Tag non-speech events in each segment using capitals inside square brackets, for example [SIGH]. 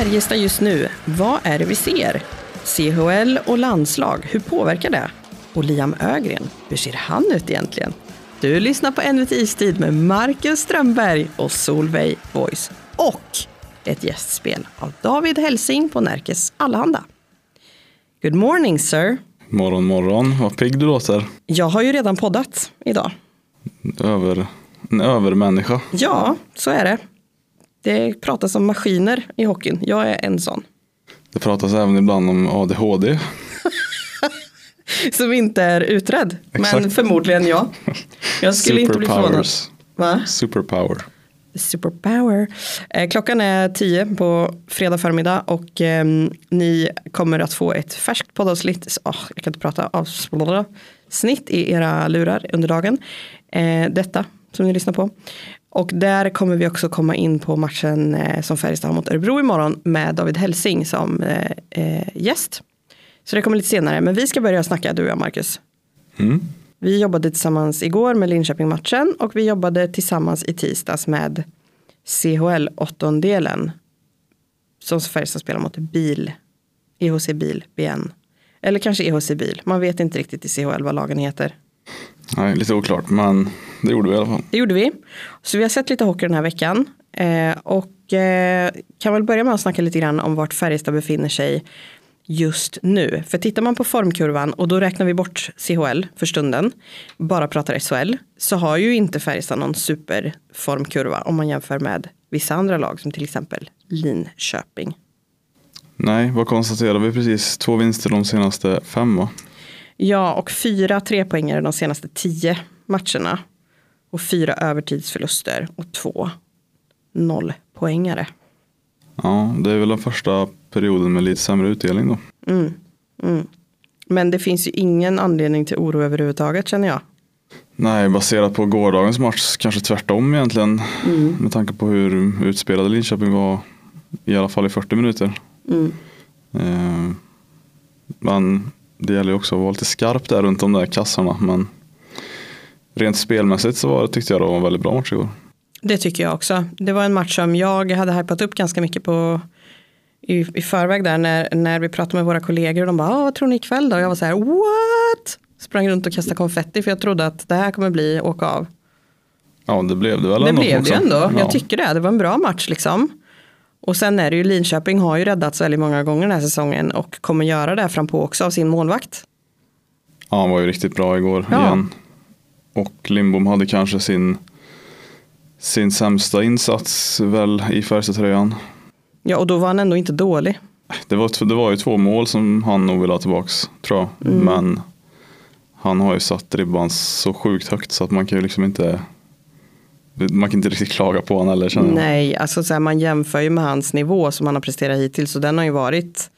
Färjestad just nu, vad är det vi ser? CHL och landslag, hur påverkar det? Och Liam Ögren, hur ser han ut egentligen? Du lyssnar på NVT Istid med Marcus Strömberg och Solveig Voice och ett gästspel av David Helsing på Närkes Allehanda. Good morning sir. Morgon, morgon. Vad pigg du låter. Jag har ju redan poddat idag. Över, en övermänniska. Ja, så är det. Det pratas om maskiner i hockeyn. Jag är en sån. Det pratas även ibland om ADHD. [LAUGHS] Som inte är utredd. Men Exakt. förmodligen ja. Jag skulle inte bli förvånad. Va? Superpower. Superpower. Eh, klockan är tio på fredag förmiddag och ehm, ni kommer att få ett färskt poddavsnitt. Oh, jag kan inte prata av snitt i era lurar under dagen. Eh, detta som ni lyssnar på. Och där kommer vi också komma in på matchen eh, som Färjestad har mot Örebro imorgon med David Helsing som eh, eh, gäst. Så det kommer lite senare. Men vi ska börja snacka du och jag Marcus. Mm. Vi jobbade tillsammans igår med Linköping-matchen och vi jobbade tillsammans i tisdags med CHL-åttondelen. Som Färjestad spelar mot Bil, EHC Bil, BN. Eller kanske EHC Bil, man vet inte riktigt i CHL vad lagen heter. Nej, lite oklart, men det gjorde vi i alla fall. Det gjorde vi. Så vi har sett lite hockey den här veckan. Eh, och eh, kan väl börja med att snacka lite grann om vart Färjestad befinner sig just nu. För tittar man på formkurvan och då räknar vi bort CHL för stunden, bara pratar SHL, så har ju inte Färjestad någon superformkurva om man jämför med vissa andra lag som till exempel Linköping. Nej, vad konstaterade vi precis? Två vinster de senaste fem va? Ja, och fyra trepoängare de senaste tio matcherna. Och fyra övertidsförluster och två nollpoängare. Ja, det är väl den första perioden med lite sämre utdelning då. Mm, mm. Men det finns ju ingen anledning till oro överhuvudtaget känner jag. Nej, baserat på gårdagens match kanske tvärtom egentligen. Mm. Med tanke på hur utspelade Linköping var i alla fall i 40 minuter. Mm. Eh, men det gäller ju också att vara lite skarp där runt de där kassarna. Men rent spelmässigt så var, tyckte jag det var en väldigt bra match igår. Det tycker jag också. Det var en match som jag hade hypat upp ganska mycket på i, i förväg där när, när vi pratade med våra kollegor och de bara, "Ah, vad tror ni ikväll då? Och jag var så här, what? Sprang runt och kastade konfetti för jag trodde att det här kommer bli åka av. Ja, det blev det väl Det ändå blev det också. ju ändå, Ja. jag tycker det. Det var en bra match liksom. Och sen är det ju Linköping har ju räddats väldigt många gånger den här säsongen och kommer göra det fram på också av sin målvakt. Ja, han var ju riktigt bra igår Ja. igen. Och Lindbom hade kanske sin, sin sämsta insats väl i Färjestadtröjan. Ja, och då var han ändå inte dålig. Det var, det var ju två mål som han nog vill ha tillbaks tror jag. Mm. Men han har ju satt ribban så sjukt högt så att man kan ju liksom inte man kan inte riktigt klaga på honom heller känner jag. Nej, alltså så här, man jämför ju med hans nivå som han har presterat hittills. Så den har ju varit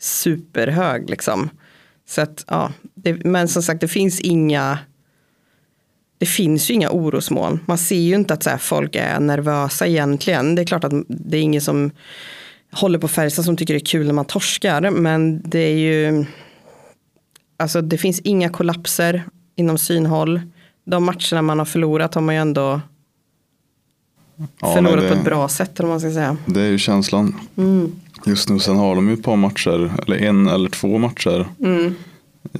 superhög liksom. Så att, ja, det, men som sagt det finns inga det finns ju inga orosmoln. Man ser ju inte att så här, folk är nervösa egentligen. Det är klart att det är ingen som håller på Färjestad som tycker det är kul när man torskar. Men det är ju Alltså det finns inga kollapser inom synhåll. De matcherna man har förlorat har man ju ändå Ja, förlorat nej, på det- ett bra sätt vad man ska säga. Det är ju känslan. Mm. Just nu sen har de ju ett par matcher, eller en eller två matcher Mm.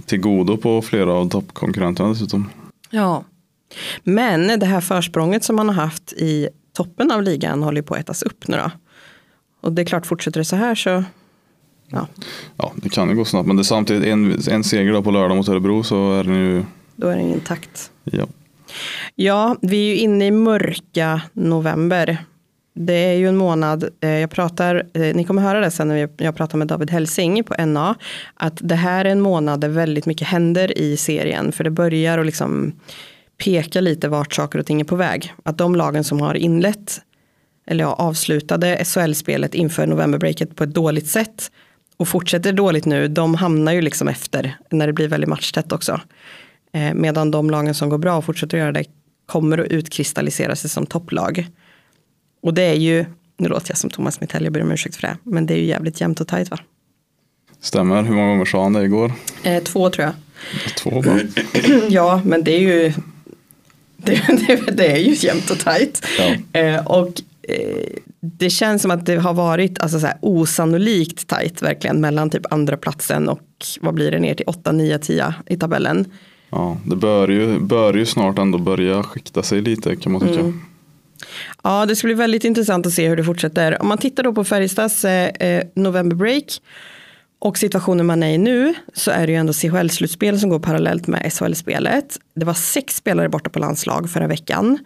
till godo på flera av toppkonkurrenterna dessutom. Ja. Men det här försprånget som man har haft i toppen av ligan håller på att ätas upp nu då. Och det är klart, fortsätter det så här så ja, Ja, det kan ju gå snabbt, men det är samtidigt en, en seger då på lördag mot Örebro så är den ju, då är det intakt. ja. Ja, vi är ju inne i mörka november. Det är ju en månad, eh, jag pratar, eh, ni kommer höra det sen när jag pratar med David Helsing på NA, att det här är en månad där väldigt mycket händer i serien, för det börjar att liksom peka lite vart saker och ting är på väg. Att de lagen som har inlett, eller ja, avslutade SHL-spelet inför novemberbreaket på ett dåligt sätt och fortsätter dåligt nu, de hamnar ju liksom efter när det blir väldigt matchtätt också. Eh, medan de lagen som går bra och fortsätter göra det kommer att utkristallisera sig som topplag. Och det är ju, nu låter jag som Thomas Mittell, jag ber om ursäkt för det, men det är ju jävligt jämnt och tajt va? Stämmer, hur många gånger sa han det igår? Eh, två tror jag. Två bara. [CLEARS THROAT] ja, men det är ju det, [LAUGHS] det, det är ju jämnt och tajt. Ja. Eh, och eh, det känns som att det har varit alltså, så här, osannolikt tajt verkligen mellan typ andra platsen och vad blir det ner till 8, 9, 10 i tabellen. Ja, det bör ju, bör ju snart ändå börja skikta sig lite kan man tycka. Mm. Ja, det ska bli väldigt intressant att se hur det fortsätter. Om man tittar då på Färjestads eh, november break och situationen man är i nu så är det ju ändå CHL-slutspel som går parallellt med SHL-spelet. Det var sex spelare borta på landslag förra veckan.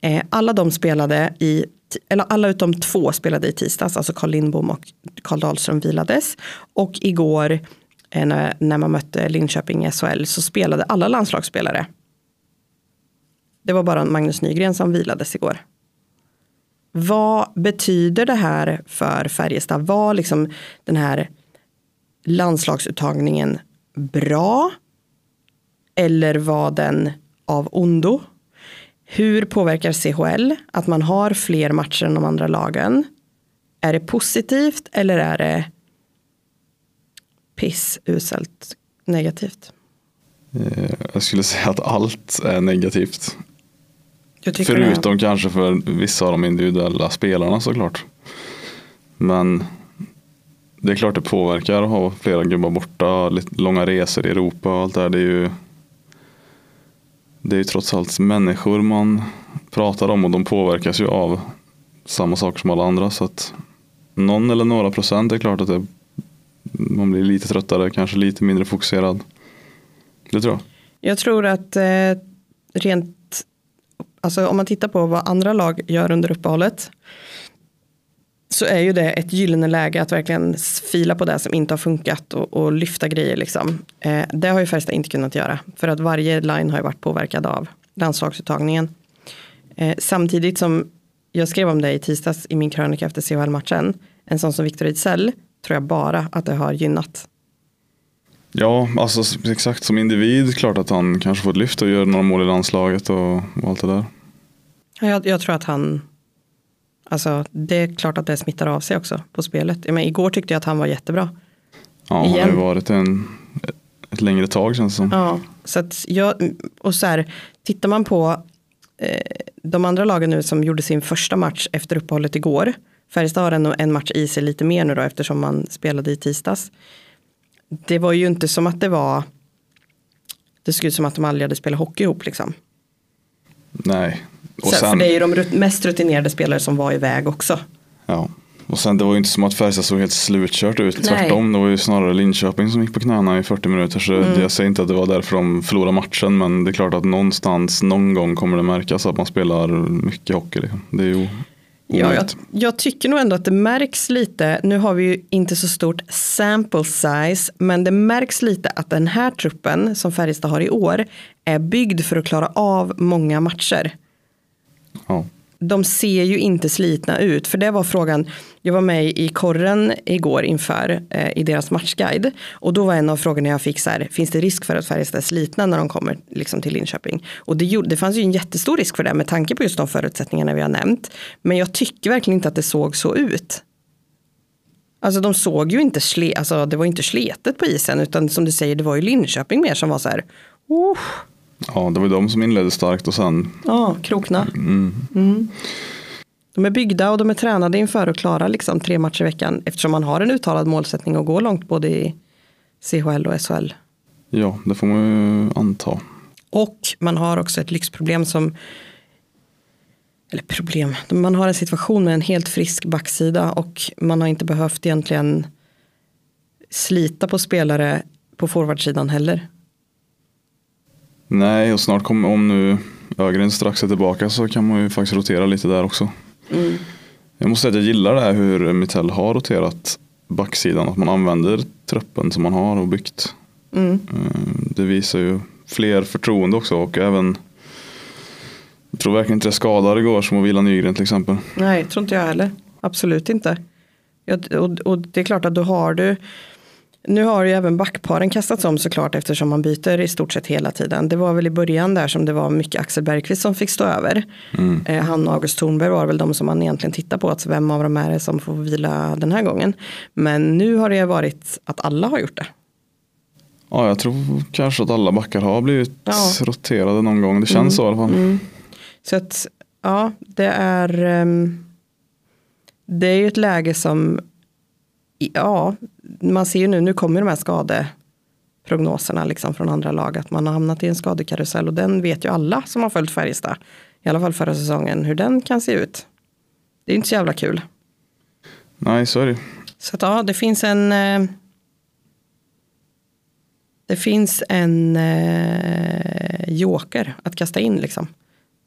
Eh, alla de spelade i, eller alla utom två spelade i tisdags, alltså Carl Lindbom och Carl Dahlström vilades. Och igår eh, när, man mötte Linköping i SHL så spelade alla landslagsspelare. Det var bara Magnus Nygren som vilades igår. Vad betyder det här för Färjestad? Vad liksom den här landslagsuttagningen bra? Eller var den av ondo? Hur påverkar CHL att man har fler matcher än de andra lagen? Är det positivt eller är det piss, uselt, negativt? Eh, jag skulle säga att allt är negativt. Förutom kanske för vissa av de individuella spelarna såklart. Men det är klart det påverkar att ha flera gubbar borta, lite långa resor i Europa och allt det här. Det är ju, det är ju trots allt människor man pratar om och de påverkas ju av samma saker som alla andra. Så att någon eller några procent är klart att det, man blir lite tröttare, kanske lite mindre fokuserad. Det tror jag. Jag tror att eh, rent, alltså om man tittar på vad andra lag gör under uppehållet så är ju det ett gyllene läge att verkligen fila på det som inte har funkat och, och lyfta grejer. Liksom. Eh, det har ju Färjestad inte kunnat göra för att varje line har ju varit påverkad av landslagsuttagningen. Eh, samtidigt som jag skrev om det i tisdags i min krönika efter CHL-matchen. En sån som Victor Ejdsell tror jag bara att det har gynnat. Ja, alltså exakt som individ, klart att han kanske får ett lyft och gör några mål i landslaget och, och allt det där. Jag, jag tror att han Alltså, det är klart att det smittar av sig också på spelet. Men igår tyckte jag att han var jättebra. Ja, Igen. han har ju varit en, ett längre tag känns det som. Ja, så att jag, och så här, tittar man på eh, de andra lagen nu som gjorde sin första match efter uppehållet igår. Färjestad har en, en match i sig lite mer nu då eftersom man spelade i tisdags. Det var ju inte som att det var det såg ut som att de aldrig hade spelat hockey ihop liksom. Nej, och sen, för det är ju de mest rutinerade spelare som var iväg också. Ja, och sen det var ju inte som att Färjestad såg helt slutkört ut. Tvärtom, det var ju snarare Linköping som gick på knäna i 40 minuter. Så mm. jag säger inte att det var därför de förlorade matchen. Men det är klart att någonstans, någon gång kommer det märkas att man spelar mycket hockey. Liksom. Det är ju Ja, jag, jag, tycker nog ändå att det märks lite, nu har vi ju inte så stort sample size, men det märks lite att den här truppen som Färjestad har i år är byggd för att klara av många matcher. Ja. De ser ju inte slitna ut, för det var frågan, jag var med i korren igår inför eh, i deras matchguide och då var en av frågorna jag fick så här, finns det risk för att Färjestad är slitna när de kommer liksom, till Linköping? Och det, gjorde, det fanns ju en jättestor risk för det med tanke på just de förutsättningarna vi har nämnt. Men jag tycker verkligen inte att det såg så ut. Alltså de såg ju inte, sle, alltså, det var inte sletet på isen utan som du säger det var ju Linköping mer som var så här, oh Ja, det var de som inledde starkt och sen. Ja, krokna. Mm. Mm. De är byggda och de är tränade inför att klara liksom tre matcher i veckan eftersom man har en uttalad målsättning att gå långt både i CHL och SHL. Ja, det får man ju anta. Och man har också ett lyxproblem som eller problem, man har en situation med en helt frisk backsida och man har inte behövt egentligen slita på spelare på forwardsidan heller. Nej, och snart kommer, om nu Ögren strax är tillbaka så kan man ju faktiskt rotera lite där också. Mm. Jag måste säga att jag gillar det här hur Mittell har roterat backsidan. Att man använder truppen som man har och byggt. Mm. Eh, det visar ju fler förtroende också och även jag tror verkligen inte det skadade igår som att vila Nygren till exempel. Nej, tror inte jag heller. Absolut inte. och, och, det är klart att då har du nu har ju även backparen kastats om såklart eftersom man byter i stort sett hela tiden. Det var väl i början där som det var mycket Axel Bergqvist som fick stå över. Mm. Eh, han och August Thornberg var väl de som man egentligen tittar på. Att vem av dem är det som får vila den här gången. Men nu har det varit att alla har gjort det. Ja, jag tror kanske att alla backar har blivit ja. roterade någon gång. Det känns mm. så i alla fall. Mm. Så att, ja, det är um, det är ju ett läge som, ja, man ser ju nu, nu kommer de här skadeprognoserna liksom från andra lag, att man har hamnat i en skadekarusell och den vet ju alla som har följt Färjestad, i alla fall förra säsongen, hur den kan se ut. Det är inte så jävla kul. Nej, så är det. Så att, ja, det finns en eh, det finns en eh, joker att kasta in liksom.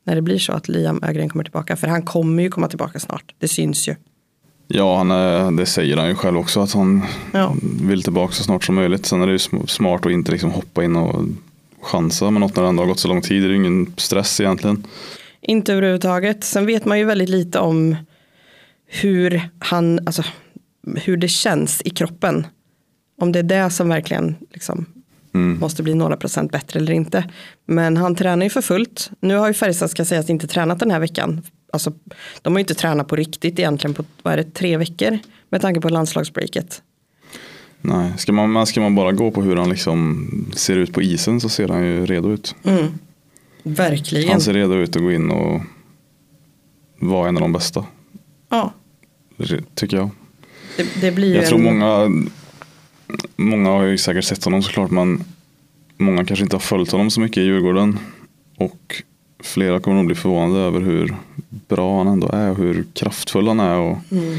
När det blir så att Liam Ögren kommer tillbaka. För han kommer ju komma tillbaka snart. Det syns ju. Ja, han är, det säger han ju själv också att han Ja. vill tillbaka så snart som möjligt. Sen är det ju sm- smart att inte liksom hoppa in och chansa med något när det ändå har gått så lång tid. Det är ju ingen stress egentligen. Inte överhuvudtaget. Sen vet man ju väldigt lite om hur han, alltså hur det känns i kroppen. Om det är det som verkligen liksom Mm. måste bli några procent bättre eller inte. Men han tränar ju för fullt. Nu har ju Färjestad ska sägas inte tränat den här veckan. Alltså, de har ju inte tränat på riktigt egentligen på vad är det, tre veckor med tanke på landslagsbreaket. Nej, ska man, ska man bara gå på hur han liksom ser ut på isen så ser han ju redo ut. Mm. Verkligen. Han ser redo ut att gå in och vara en av de bästa. Ja, Tycker jag. det, det blir Jag tror en, många, många har ju säkert sett honom såklart men många kanske inte har följt honom så mycket i Djurgården. Och flera kommer nog bli förvånade över hur bra han ändå är och hur kraftfull han är. Och Mm.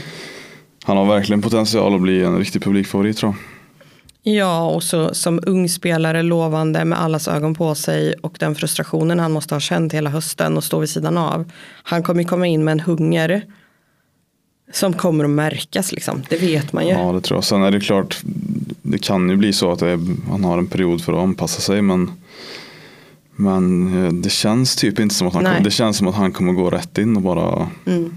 Han har verkligen potential att bli en riktig publikfavorit tror jag. Ja, och så som ung spelare lovande med allas ögon på sig och den frustrationen han måste ha känt hela hösten och stå vid sidan av. Han kommer ju komma in med en hunger som kommer att märkas liksom. Det vet man ju. Ja det tror jag. Sen är det klart, det kan ju bli så att det är, han har en period för att anpassa sig men men eh, det känns typ inte som att han kommer, det känns som att han kommer gå rätt in och bara Mm.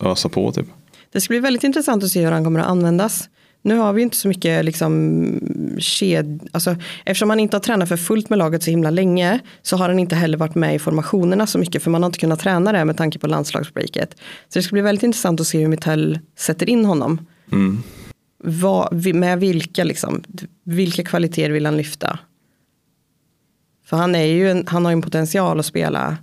ösa på typ. Det ska bli väldigt intressant att se hur han kommer att användas. Nu har vi inte så mycket liksom ked, alltså, eftersom han inte har tränat för fullt med laget så himla länge så har han inte heller varit med i formationerna så mycket för man har inte kunnat träna det med tanke på landslagsbreaket. Så det ska bli väldigt intressant att se hur Mittell sätter in honom. Mm. Vad, med vilka, liksom, vilka kvaliteter vill han lyfta? För han, är ju en, han har ju en potential att spela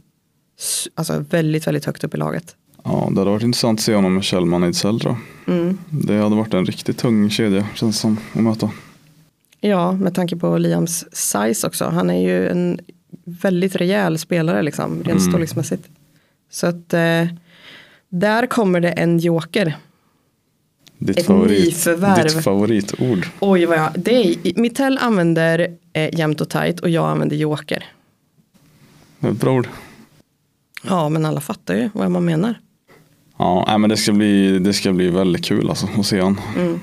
alltså, väldigt, väldigt högt upp i laget. Ja, det hade varit intressant att se honom med Kjellman Ejdsell jag. Mm. Det hade varit en riktigt tung kedja känns som att möta. Ja, med tanke på Liams size också. Han är ju en väldigt rejäl spelare liksom, rent Mm. storleksmässigt. Så att eh, där kommer det en joker. Ditt, Ett favorit, nyförvärv. ditt favoritord. Oj, vad jag, det är, Mittell använder eh, jämnt och tajt och jag använder joker. Bra ord. Ja, men alla fattar ju vad man menar. Ja, men det ska, bli, det ska bli väldigt kul alltså, att se han. Mm.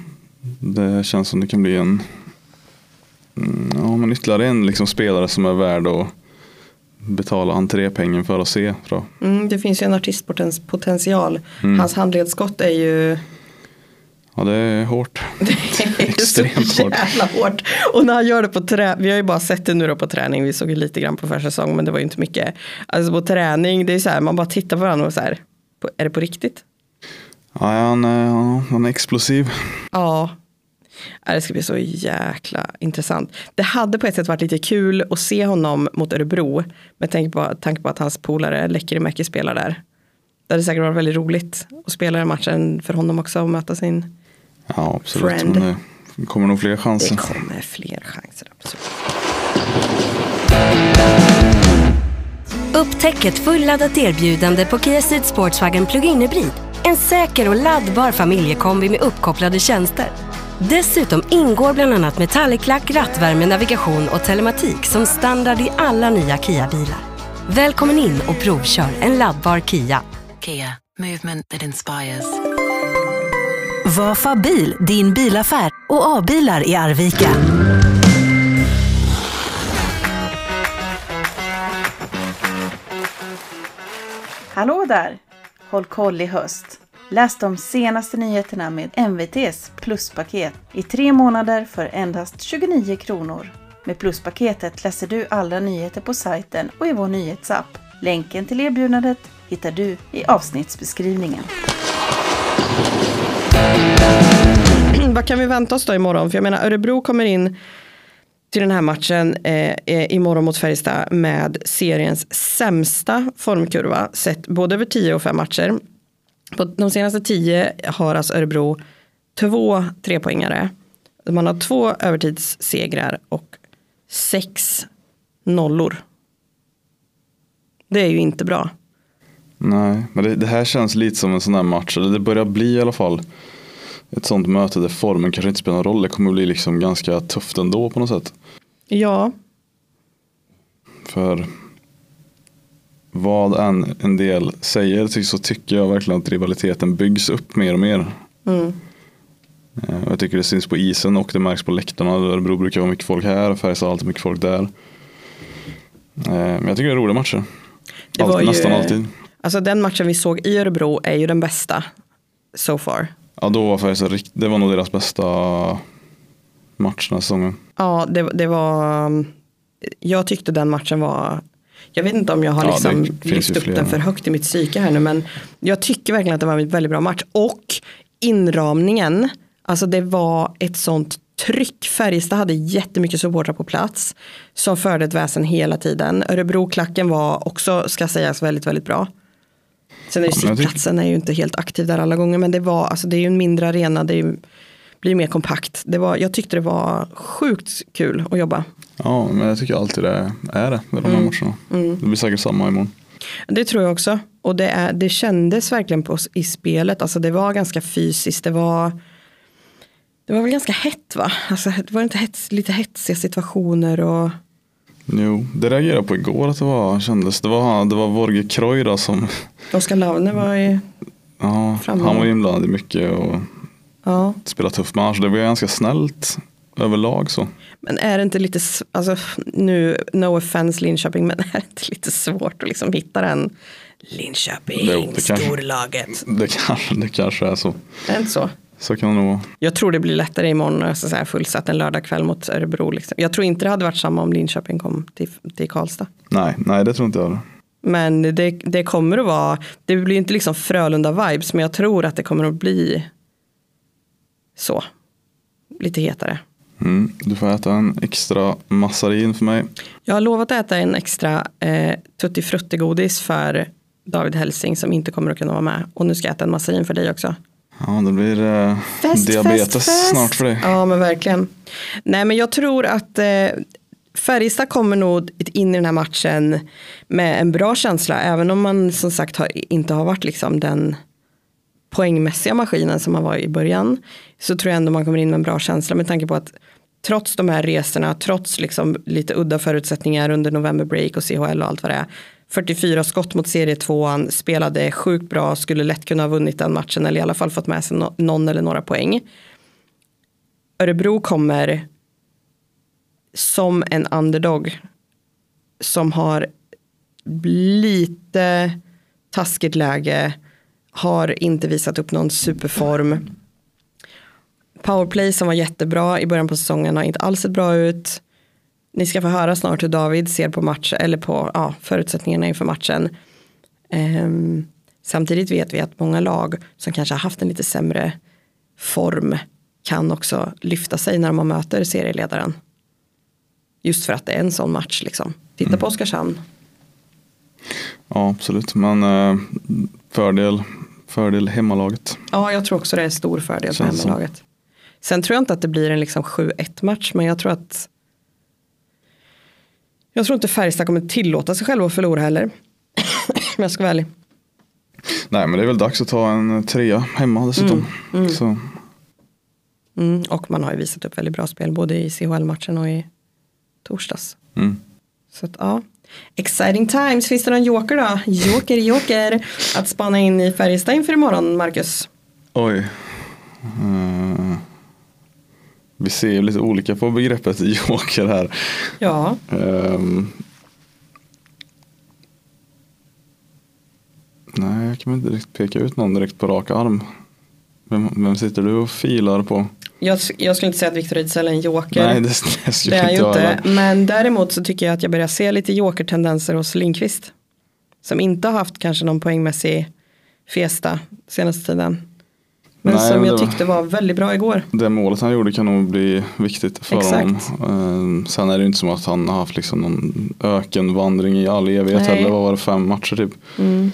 Det känns som det kan bli en mm, ja, men ytterligare en liksom spelare som är värd att betala entrépengen för att se. Tror. Mm, det finns ju en artistpotential. Mm. Hans handledsskott är ju Ja, det är hårt. [LAUGHS] Det är Extremt så hårt. jävla hårt. Och när han gör det på träning, vi har ju bara sett det nu då på träning, vi såg ju lite grann på försäsong men det var ju inte mycket. Alltså på träning, det är så här, man bara tittar på varandra och så här, är det på riktigt? Ja, han, är, ja, han är explosiv. Ja. Ja, Det ska bli så jäkla intressant. Det hade på ett sätt varit lite kul att se honom mot Örebro. Med tanke på, tanke på att hans polare Lekkerimäki spelar där. Det hade säkert varit väldigt roligt att spela den matchen för honom också och möta sin. Ja, absolut. Friend. Men det kommer nog fler Det chanser. kommer fler chanser. Absolut. Upptäck ett fulladdat erbjudande på Kia Ceed Sportswagen Plug-in Hybrid. En säker och laddbar familjekombi med uppkopplade tjänster. Dessutom ingår bland annat metallic-lack, rattvärme, navigation och telematik som standard i alla nya Kia-bilar. Välkommen in och provkör en laddbar Kia. Kia, movement that inspires. Vafa bil, din bilaffär och A-bilar i Arvika. Hallå där! Håll koll i höst. Läs de senaste nyheterna med MVTs pluspaket i tre månader för endast 29 kronor. Med pluspaketet läser du alla nyheter på sajten och i vår nyhetsapp. Länken till erbjudandet hittar du i avsnittsbeskrivningen. [CLEARS THROAT] Vad kan vi vänta oss då imorgon? För jag menar Örebro kommer in till den här matchen eh, eh imorgon mot Färjestad med seriens sämsta formkurva sett både över 10 och 5 matcher. På de senaste tio har alltså Örebro två trepoängare. Man har två övertidssegrar och sex nollor. Det är ju inte bra. Nej, men det, det här känns lite som en sån här match. Eller det börjar bli i alla fall ett sånt möte där formen kanske inte spelar någon roll. Det kommer bli liksom ganska tufft ändå på något sätt. Ja, För vad än en del säger så tycker jag verkligen att rivaliteten byggs upp mer och mer. mm. Eh, och Jag tycker det syns på isen och det märks på läktarna. Örebro brukar vara mycket folk här, Färjestad har alltid mycket folk där. Eh, Men jag tycker det är roliga matcher. Allt, ju- nästan alltid. Alltså den matchen vi såg i Örebro är ju den bästa so far. Ja, då var rikt- det var nog deras bästa match den här säsongen. Ja, det, det var, jag tyckte den matchen var, jag vet inte om jag har Ja, liksom lyft upp den för högt i mitt psyke här nu, men jag tycker verkligen att det var en väldigt bra match. Och inramningen, alltså det var ett sånt tryck. Färjestad hade jättemycket supportrar på plats som förde ett väsen hela tiden. Örebro-klacken var också, ska sägas, väldigt, väldigt bra. Sen är ju sittplatsen är ju inte helt aktiv där alla gånger, men det var, alltså det är ju en mindre arena, det ju, blir mer kompakt. Det var, jag tyckte det var sjukt kul att jobba. Ja, men jag tycker alltid det är det med de här matcherna. Det blir säkert samma imorgon. Det tror jag också. Och det, är, det kändes verkligen på, i spelet. Alltså det var ganska fysiskt. Det var, det var väl ganska hett va? Alltså det var inte hets, lite hetsiga situationer. Och, Jo, det reagerade jag på igår att det var, kändes. Det var, det var Vorge Kroj då som, Oskar Laune var ju, ja, Framme. han var inblandad i mycket och ja. spelade tuff match. Det var ganska snällt överlag så. Men är det inte lite, alltså nu, no offense Linköping, men är det inte lite svårt att liksom hitta den Linköping, det kanske- storlaget. Det kanske, det kanske är så. Är det inte så? Så kan det nog vara. Jag tror det blir lättare imorgon, alltså så här fullsatt en lördagkväll mot Örebro. Liksom. Jag tror inte det hade varit samma om Linköping kom till, till Karlstad. Nej, nej det tror inte jag. Men det, det kommer att vara, det blir inte liksom Frölunda-vibes, men jag tror att det kommer att bli så. Lite hetare. Mm, du får äta en extra massarin för mig. Jag har lovat att äta en extra eh, tutti frutti-godis för David Helsing som inte kommer att kunna vara med. Och nu ska jag äta en massarin för dig också. Ja, det blir eh, Fest, diabetes fest, fest. snart för dig. Ja, men verkligen. Nej, men jag tror att eh, Färjestad kommer nog in i den här matchen med en bra känsla, även om man som sagt har, inte har varit liksom den poängmässiga maskinen som man var i början, så tror jag ändå man kommer in med en bra känsla med tanke på att trots de här resorna, trots liksom lite udda förutsättningar under november break och CHL och allt vad det är, 44 skott mot serietvåan, spelade sjukt bra, skulle lätt kunna ha vunnit den matchen eller i alla fall fått med sig någon eller några poäng. Örebro kommer som en underdog som har lite taskigt läge, har inte visat upp någon superform. Powerplay som var jättebra i början på säsongen har inte alls sett bra ut. Ni ska få höra snart hur David ser på match, eller på ja, förutsättningarna inför matchen. Ehm, samtidigt vet vi att många lag som kanske har haft en lite sämre form kan också lyfta sig när man möter serieledaren. Just för att det är en sån match liksom. Titta på Oskarshamn. Ja, absolut. Men eh, fördel, fördel hemmalaget. Ja, jag tror också det är stor fördel för Känns så. hemmalaget. Sen tror jag inte att det blir en liksom 7-1 match, men jag tror att jag tror inte Färjestad kommer tillåta sig själva att förlora heller. Om jag ska vara ärlig. Nej, men det är väl dags att ta en trea hemma dessutom. Så, Mm, och man har ju visat upp väldigt bra spel både i CHL-matchen och i torsdags. mm. Så att ja. Exciting times. Finns det någon joker då? Joker, joker. Att spana in i Färjestad inför imorgon, Marcus. Oj. Eh, vi ser ju lite olika på begreppet [LAUGHS] joker här. Ja, Ehm. nej, jag kan inte direkt peka ut någon direkt på rak arm. Vem, vem sitter du och filar på? jag, jag skulle inte säga att Viktor Ejdsell är en joker. Nej, det, [LAUGHS] det skulle Det är inte ju jag inte. Men däremot så tycker jag att jag börjar se lite jokertendenser hos Lindqvist. Som inte har haft kanske någon poängmässig festa senaste tiden. Men Nej, som jag tyckte var väldigt bra igår. Det målet han gjorde kan nog bli viktigt för Exakt. honom. Ehm, sen är det inte som att han har haft liksom någon ökenvandring i all evighet Nej. heller. Vad var det, fem matcher typ. Mm.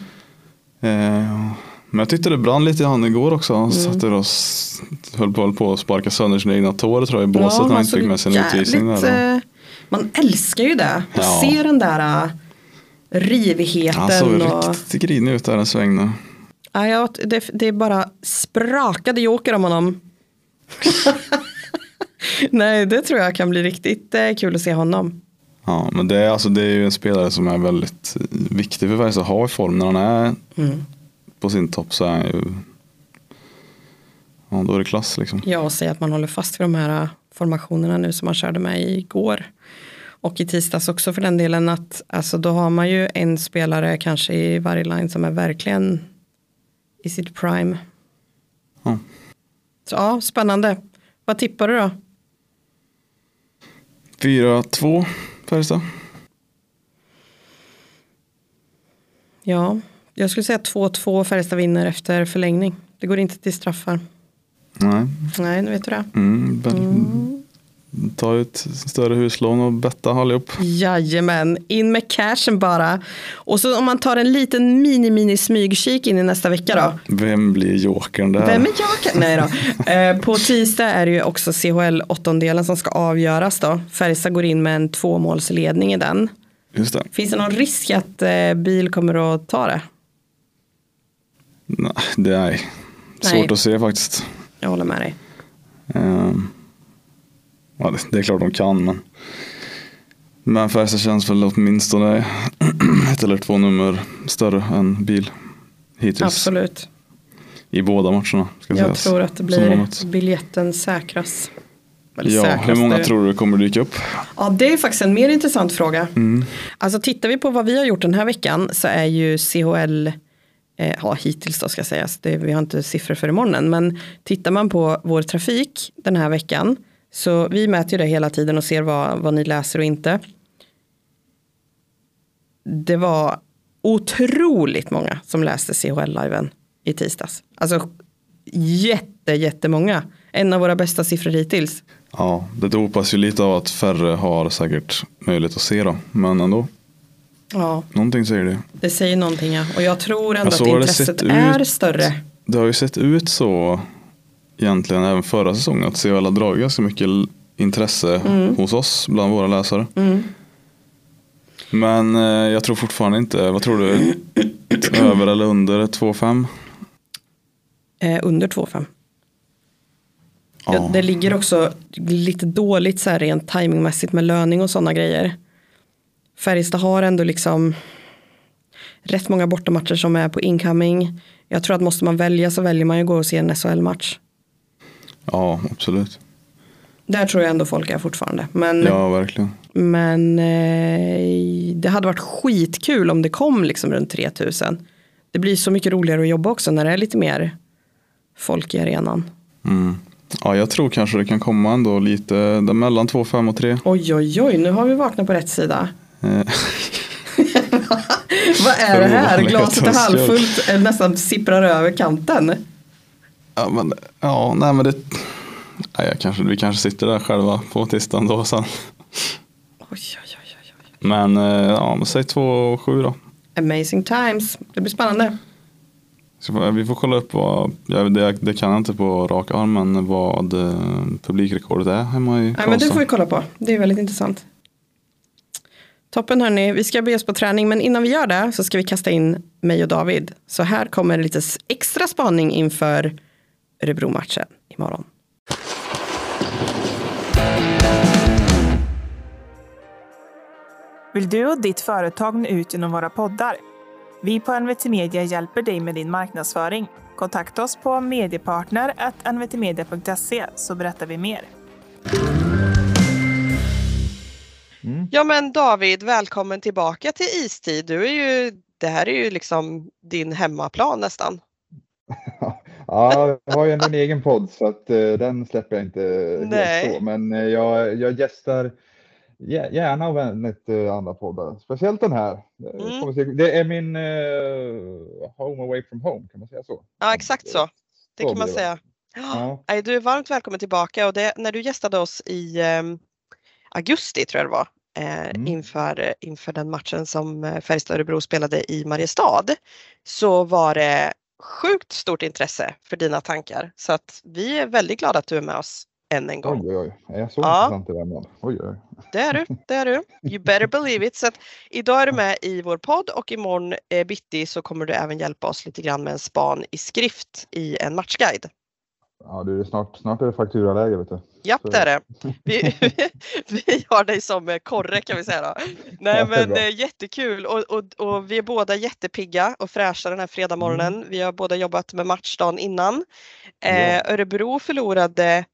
Ehm, Men jag tyckte det brann lite i han igår också. Mm. Han satt där och höll på, höll på att sparka sönder sina egna tår tror jag i båset när han man inte såg fick med sig en utvisning. Där. eh, Man älskar ju det. Ja. Ja. Se den där rivigheten. Han såg och, riktigt grinig ut där en sväng nu. Ja, ja, det, det är bara sprakade joker om honom. [LAUGHS] Nej, det tror jag kan bli riktigt eh, kul att se honom. Ja, men det är, alltså, det är ju en spelare som är väldigt eh, viktig för Färjestad att ha i form. När han är Mm. på sin topp så är han ju Ja, då är det klass liksom. Ja, och säga att man håller fast vid de här uh, formationerna nu som man körde med igår. Och i tisdags också för den delen att alltså då har man ju en spelare kanske i varje line som är verkligen i sitt prime. Ja. Så ja, spännande. Vad tippar du då? 4-2 Färjestad. Ja, jag skulle säga 2-2 Färjestad vinner efter förlängning. Det går inte till straffar. Nej. Nej, nu vet du det. Mm, ben, Ta ut större huslån och betta allihop. Jajamän, in med cashen bara. Och så om man tar en liten mini-mini smygkik in i nästa vecka då. Vem blir jokern där? Vem är jag? Nej då. Eh, på tisdag är det ju också CHL åttondelen som ska avgöras då. Färjestad går in med en tvåmålsledning i den. Just det. Finns det någon risk att eh, bil kommer att ta det? Nej, det är svårt Nej. att se faktiskt. Jag håller med dig. Ehm, ja, det, det är klart de kan men. Men Färjestad känns väl åtminstone [CLEARS THROAT] ett eller två nummer större än bil. Hittills. Absolut. I båda matcherna. Ska Jag sägas. tror att det blir biljetten säkras. Eller Ja, säkras, hur många tror du kommer dyka upp? Ja, det är faktiskt en mer intressant fråga. Mm. Alltså tittar vi på vad vi har gjort den här veckan så är ju CHL, eh, ja hittills då ska sägas, det, vi har inte siffror för imorgon men tittar man på vår trafik den här veckan, så vi mäter ju det hela tiden och ser vad, vad ni läser och inte. Det var otroligt många som läste CHL-liven i tisdags. Alltså jätte, jättemånga. En av våra bästa siffror hittills. Ja, det dopas ju lite av att färre har säkert möjlighet att se då. Men ändå, Ja, någonting säger det. det säger någonting ja. Och jag tror ändå Ja, så att intresset är ut. större. Det har ju sett ut så egentligen även förra säsongen att CHL har dragit ganska mycket intresse hos oss bland våra läsare. Mm. Men eh, jag tror fortfarande inte, vad tror du? [CLEARS THROAT] Över eller under 2,5? Eh, under 2,5. Ja. Det ligger också lite dåligt så här rent timingmässigt med löning och sådana grejer. Färjestad har ändå liksom rätt många bortamatcher som är på incoming. Jag tror att måste man välja så väljer man ju gå och se en SHL-match. Ja, absolut. Där tror jag ändå folk är fortfarande. Men, Ja, verkligen. men eh, det hade varit skitkul om det kom liksom runt 3000. Det blir så mycket roligare att jobba också när det är lite mer folk i arenan. Mm. Ja, jag tror kanske det kan komma ändå lite där mellan 2,5 och 3. Oj, oj, oj, nu har vi vaknat på rätt sida. Eh, [LAUGHS] Vad är det här? Glaset är halvfullt, eh, nästan sipprar över kanten. Ja, men, ja nej men det. Nej, jag kanske, vi kanske sitter där själva på tisdagen då sen. Oj, oj, oj, oj, oj. Men eh, ja, men säg 2,7 då. Amazing times. Det blir spännande. Vi får kolla upp vad, ja, det, det kan jag inte på rak arm, men vad eh, publikrekordet är hemma i Nej, men det Karlstad. får vi kolla på. Det är väldigt intressant. Toppen hörni, vi ska bege oss på träning men innan vi gör det så ska vi kasta in mig och David. Så här kommer lite extra spaning inför Örebro-matchen imorgon. Vill du och ditt företag nå ut genom våra poddar? Vi på NVT Media hjälper dig med din marknadsföring. Kontakta oss på mediepartner.nvtmedia.se så berättar vi mer. Ja men David, välkommen tillbaka till istid. Du är ju, det här är ju liksom din hemmaplan nästan. Ja, [LAUGHS] jag har ju ändå en egen podd så att eh, den släpper jag inte Nej. helt så. Men eh, jag, jag gästar gä- gärna och vänligt eh, andra poddar. Speciellt den här. Eh, Mm. Det är min home away from home, kan man säga så? Ja exakt så, det Så kan man det. säga. Ja. Du är varmt välkommen tillbaka och det, när du gästade oss i ehm, augusti tror jag det var eh, Mm. inför, inför den matchen som eh, Färjestad Örebro spelade i Mariestad så var det sjukt stort intresse för dina tankar. Så att vi är väldigt glada att du är med oss än en gång. Oj, oj, oj. Är jag så Ja. intressant i Värmland? Oj, oj. Det är du, det är du. You better believe it. Så att idag är du med i vår podd och imorgon eh, bitti så kommer du även hjälpa oss lite grann med en span i skrift i en matchguide. Ja, du, snart, snart är det fakturaläge, vet du. Så- det är det. Vi, [LAUGHS] vi har dig som eh, korre kan vi säga då. Nej Ja, det är men eh, jättekul och, och, och vi är båda jättepigga och fräscha den här fredagmorgonen. Mm. Vi har båda jobbat med matchdagen innan. Eh, Örebro förlorade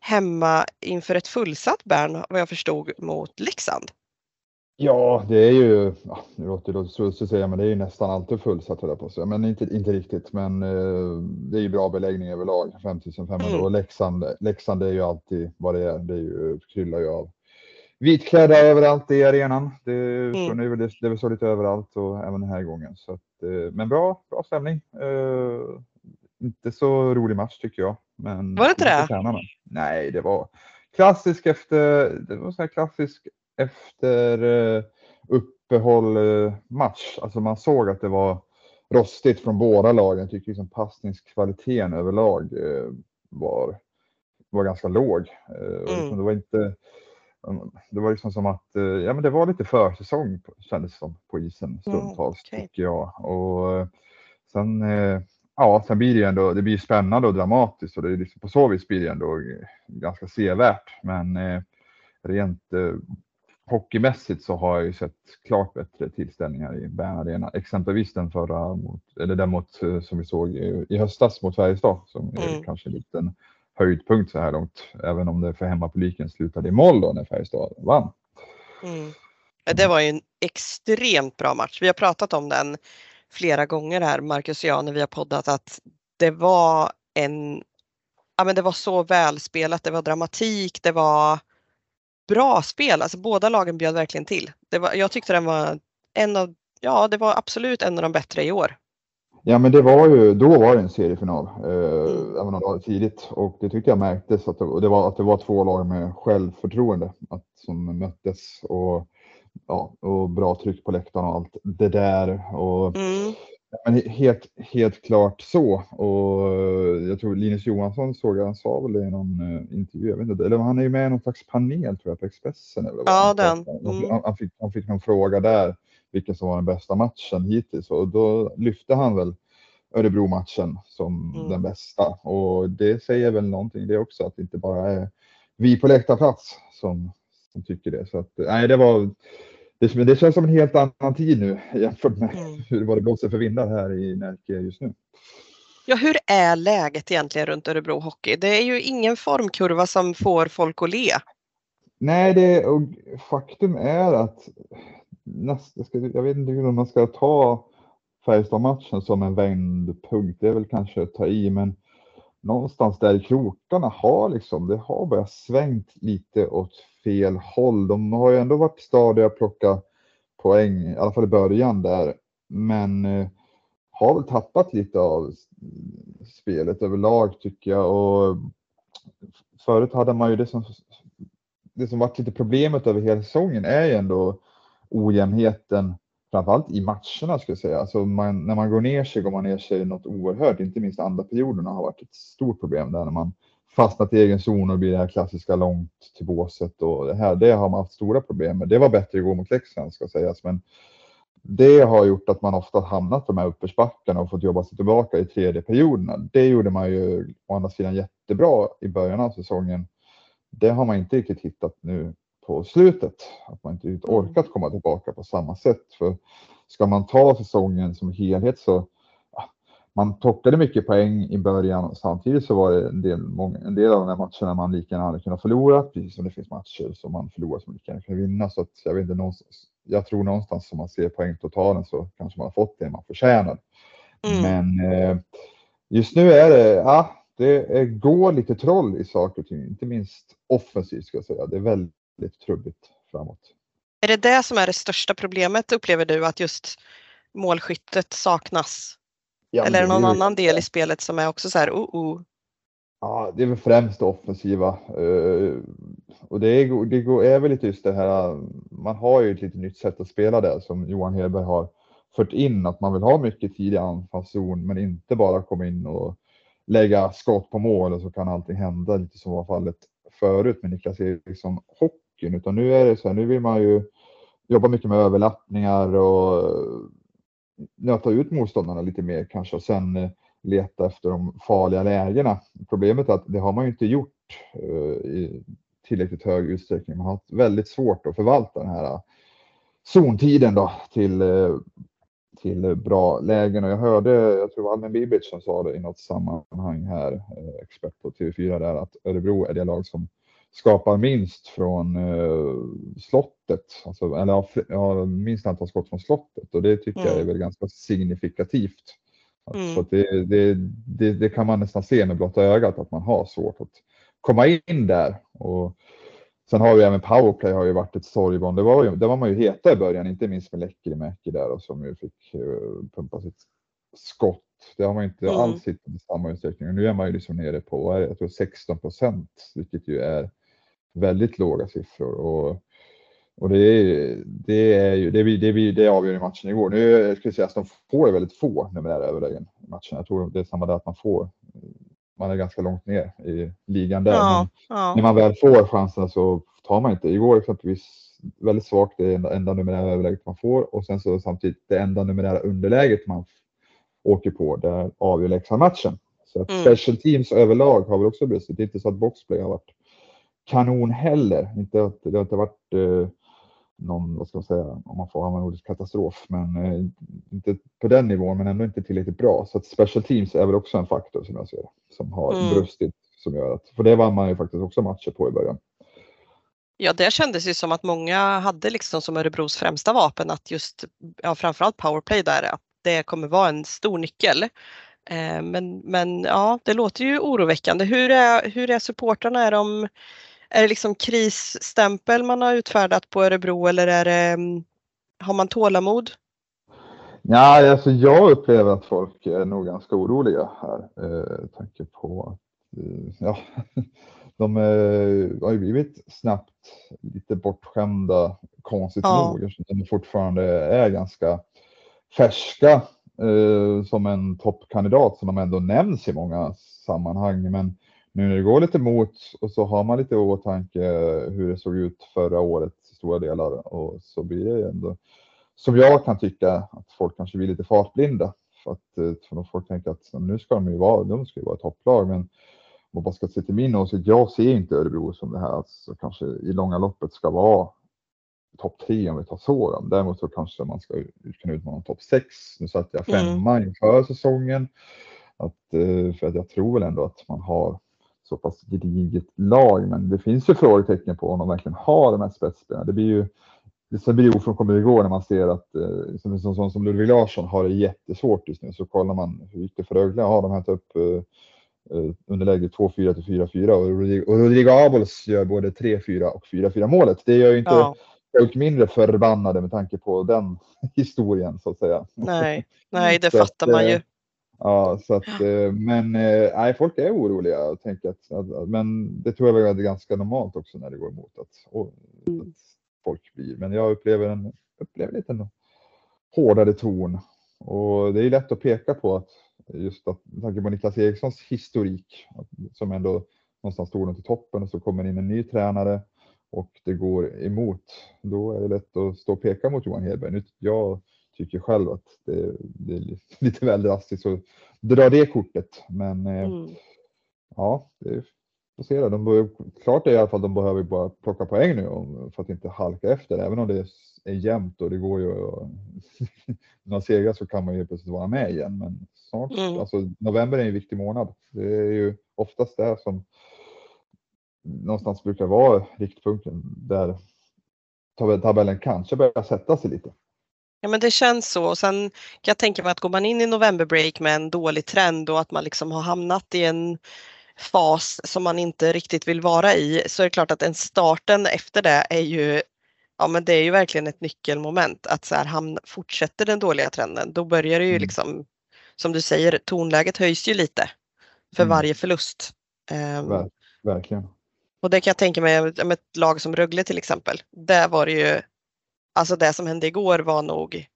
hemma inför ett fullsatt Bern vad jag förstod mot Leksand. Ja, det är ju, ja, nu låter det att säga, men det är ju nästan alltid fullsatt höll jag på att säga. Men inte, inte riktigt, men eh, det är ju bra beläggning överlag, 5500 Mm. och Leksand, Leksand är ju alltid vad det är. Det är ju, kryllar ju av vitklädda överallt i arenan. Det, Mm. nu det, det är väl så lite överallt och även den här gången. Så att, eh, men bra, bra stämning. Eh, inte så rolig match tycker jag. Men Var det inte det? tränarna. Nej, det var klassisk efter, det var så här klassisk efter eh, uppehåll eh, match. Alltså man såg att det var rostigt från båda lagen. Jag tycker liksom passningskvaliteten överlag eh, var, var ganska låg. Och Mm. liksom Det var inte det var liksom som att ja, men det var lite försäsong kändes som på isen stundtals okej. tycker jag. Och sen, ja, sen blir det ju ändå, det blir spännande och dramatiskt och det är liksom, på så vis blir det ändå ganska sevärt. Men rent hockeymässigt så har jag ju sett klart bättre tillställningar i Bern Arena. Exempelvis den förra, mot, eller den mot, eh, som vi såg i, i höstas mot Färjestad som är Mm. kanske en liten höjdpunkt så här långt. Även om det för hemmapubliken slutade i mål då när Färjestad vann. Mm. Det var ju en extremt bra match. Vi har pratat om den flera gånger här, Marcus och jag, när vi har poddat att det var en, ja men det var så välspelat, det var dramatik, det var bra spel. Alltså båda lagen bjöd verkligen till. Var, jag tyckte den var en av, ja det var absolut en av de bättre i år. Ja, men det var ju, då var det en seriefinal, eh, även om det var tidigt. Och det tyckte jag märktes att det, det var, att det var två lag med självförtroende att, som möttes och, ja, och bra tryck på läktaren och allt det där. Och, Mm. Men he- helt, helt klart så. Och jag tror Linus Johansson såg jag, han sa väl det i någon eh, intervju, jag vet inte, eller han är ju med i någon slags panel tror jag på Expressen. Eller vad Ja, han den. Mm. Han, han, fick, han fick någon fråga där vilken som var den bästa matchen hittills och då lyfte han väl Örebro-matchen som Mm. den bästa och det säger väl någonting det också att det inte bara är vi på läktarplats som, som tycker det. Så att, nej, det var det, det känns som en helt annan tid nu jämfört med Mm. hur det blåser för vindar här i Närke just nu. Ja, hur är läget egentligen runt Örebro Hockey? Det är ju ingen formkurva som får folk att le. Nej, det, och faktum är att nästa, jag, ska, jag vet inte hur man ska ta Färjestad-matchen som en vändpunkt. Det är väl kanske att ta i, men någonstans där i krokarna har liksom, det har börjat svängt lite åt fel håll. De har ju ändå varit stadiga att plocka poäng, i alla fall i början där, men eh, har väl tappat lite av spelet överlag tycker jag. Och förut hade man ju det som det som varit lite problemet över hela säsongen är ju ändå ojämnheten, framförallt i matcherna skulle jag säga. Alltså man, när man går ner sig går man ner sig något oerhört, inte minst andra perioderna har varit ett stort problem där när man fastnat i egen zon och blir det här klassiska långt till båset och det här, det har man haft stora problem med. Det var bättre igår mot Leksand ska sägas, men det har gjort att man ofta hamnat på de här uppförsbackarna och fått jobba sig tillbaka i tredje perioderna. Det gjorde man ju å andra sidan jättebra i början av säsongen. Det har man inte riktigt hittat nu på slutet. Att man inte riktigt orkat komma tillbaka på samma sätt. För ska man ta säsongen som helhet så man plockade mycket poäng i början. Samtidigt så var det en del, många, en del av de här matcherna man lika gärna hade kunnat förlora. Precis som det finns matcher som man förlorar som lika gärna kan vinna. Så att jag vet inte, jag tror någonstans som man ser poängtotalen så kanske man har fått det man förtjänar. Mm. Men eh, just nu är det, ja, det är, går lite troll i saker och ting, inte minst offensivt ska jag säga. Det är väldigt trubbigt framåt. Är det det som är det största problemet upplever du att just målskyttet saknas? Ja, Eller är det någon ju- annan del i spelet som är också så här, oh, oh. Ja, det är väl främst det offensiva. eh, och det är, det är väl lite just det här, man har ju ett lite nytt sätt att spela där som Johan Hedberg har fört in att man vill ha mycket tid i anfallszon men inte bara komma in och lägga skott på mål och så kan allting hända lite som var fallet förut med Niklas Eriksson hockeyn utan nu är det så här, nu vill man ju jobba mycket med överlappningar och nöta ut motståndarna lite mer kanske och sen eh, leta efter de farliga lägena. Problemet är att det har man ju inte gjort eh, i tillräckligt hög utsträckning. Man har haft väldigt svårt att förvalta den här eh, zontiden då till, till bra lägen och jag hörde, jag tror Almen Bibic som sa det i något sammanhang här, expert på TV4 där, att Örebro är det lag som skapar minst från uh, slottet, alltså, eller ja, minst antal skott från slottet och det tycker mm. jag är väl ganska signifikativt. Mm. Så det, det, det, det, kan man nästan se med blotta ögat att man har svårt att komma in där. Och sen har vi även powerplay har ju varit ett sorgebarn. Det var, ju, det var man ju heta i början, inte minst med Lekkerimäki där och som ju fick uh, pumpa sitt skott. Det har man inte mm. alls hittat i samma utsträckning. Nu är man ju liksom nere på jag tror 16 procent, vilket ju är väldigt låga siffror. Och och det, är, det, är ju, det, det, det avgör ju matchen igår. Nu ska jag säga att de får väldigt få numerära överlägen i matchen. Jag tror det är samma där att man får. Man är ganska långt ner i ligan där. Ja, ja. När man väl får chansen så tar man inte. Igår exempelvis väldigt svagt det enda, enda numerära överläget man får och sen så samtidigt det enda numerära underläget man åker på. Där avgör Leksand matchen. Så att mm. special teams överlag har väl också brustit. Det är inte så att boxplay har varit kanon heller. Inte att det har inte varit eh, någon, vad ska man säga, om man får använda ordet katastrof, men eh, inte på den nivån, men ändå inte tillräckligt bra. Så att special teams är väl också en faktor som jag ser som har mm. brustit som gör att, för det vann man ju faktiskt också matcher på i början. Ja, det kändes ju som att många hade liksom som Örebros främsta vapen att just, ja framförallt powerplay där, att det kommer vara en stor nyckel. Eh, men, men ja, det låter ju oroväckande. Hur är, hur är supportrarna? Är de är det liksom krisstämpel man har utfärdat på Örebro eller är det, mm, har man tålamod? Ja, alltså jag upplever att folk är nog ganska oroliga här. Eh, tanke på att eh, ja, [LAUGHS] de eh, har ju blivit snabbt lite bortskämda, konstigt ja. nog, eftersom de fortfarande är ganska färska eh, som en toppkandidat som de ändå nämns i många sammanhang. Men nu när det går lite mot och så har man lite i åtanke hur det såg ut förra året i stora delar och så blir det ändå som jag kan tycka att folk kanske blir lite fartblinda. För att eh, för folk tänker att nu ska de ju vara, de ska ju vara topplag, men om man ska se till min åsikt, jag ser inte Örebro som det här. Alltså, kanske i långa loppet ska vara topp tre om vi tar så. Däremot så kanske man ska kunna utmana topp sex. Nu satt jag mm. femma mm. inför säsongen. Att, eh, för att jag tror väl ändå att man har så pass gediget lag. Men det finns ju frågetecken på om de verkligen har de här spetsspelarna. Det blir ju det blir ofrånkomligt igår när man ser att eh, som en sån som Ludvig Larsson har det jättesvårt just nu. Så kollar man hur gick det för Rögle? Ja, de hämtat upp uh, underläge 2-4 till 4-4 och Rodrigo, och Rodrigo Abols gör både 3-4 och 4-4 målet. Det gör ju inte ja. Folk mindre förbannade med tanke på den [LAUGHS] historien så att säga. Nej, nej [LAUGHS] det fattar man ju. Ja, så att, eh, men eh, nej, folk är oroliga. Och tänker att, att, men det tror jag är ganska normalt också när det går emot att, och, mm. att folk blir. Men jag upplever en upplever lite en hårdare ton och det är lätt att peka på att just att med tanke på Niklas Erikssons historik som ändå någonstans stod till toppen och så kommer in en ny tränare och det går emot. Då är det lätt att stå och peka mot Johan Hedberg. Jag tycker själv att det, det är [LAUGHS] lite väl drastiskt att dra det kortet. Men eh, mm. ja, det får se det. De bör, klart är i alla fall de behöver bara plocka poäng nu för att inte halka efter. Även om det är jämnt och det går ju [LAUGHS] några segrar så kan man ju plötsligt vara med igen. Men snart, mm. alltså november är en viktig månad. Det är ju oftast det som någonstans brukar vara riktpunkten där tabellen kanske börjar sätta sig lite. Ja men det känns så och sen kan jag tänka mig att går man in i novemberbreak med en dålig trend och att man liksom har hamnat i en fas som man inte riktigt vill vara i så är det klart att en starten efter det är ju Ja men det är ju verkligen ett nyckelmoment att så här, hamna, fortsätter den dåliga trenden då börjar det ju mm. liksom som du säger tonläget höjs ju lite för mm. varje förlust. Um, verkligen. Och det kan jag tänka mig med ett lag som Rögle till exempel. Där var det ju Alltså det som hände igår var nog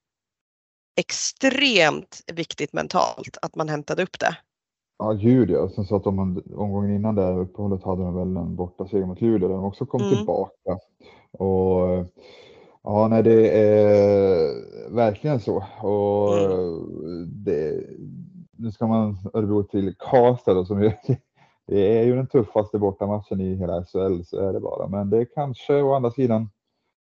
extremt viktigt mentalt att man hämtade upp det. Ja, gud ja. Sen så att de omgången innan där uppehållet hade de väl en borta seger mot Luleå där de också kom Mm. tillbaka. Och ja, nej, det är verkligen så. Och det, nu ska man Örebro till Karlstad då, som ju, det är ju den tuffaste bortamatchen i hela SHL, så är det bara. Men det är kanske å andra sidan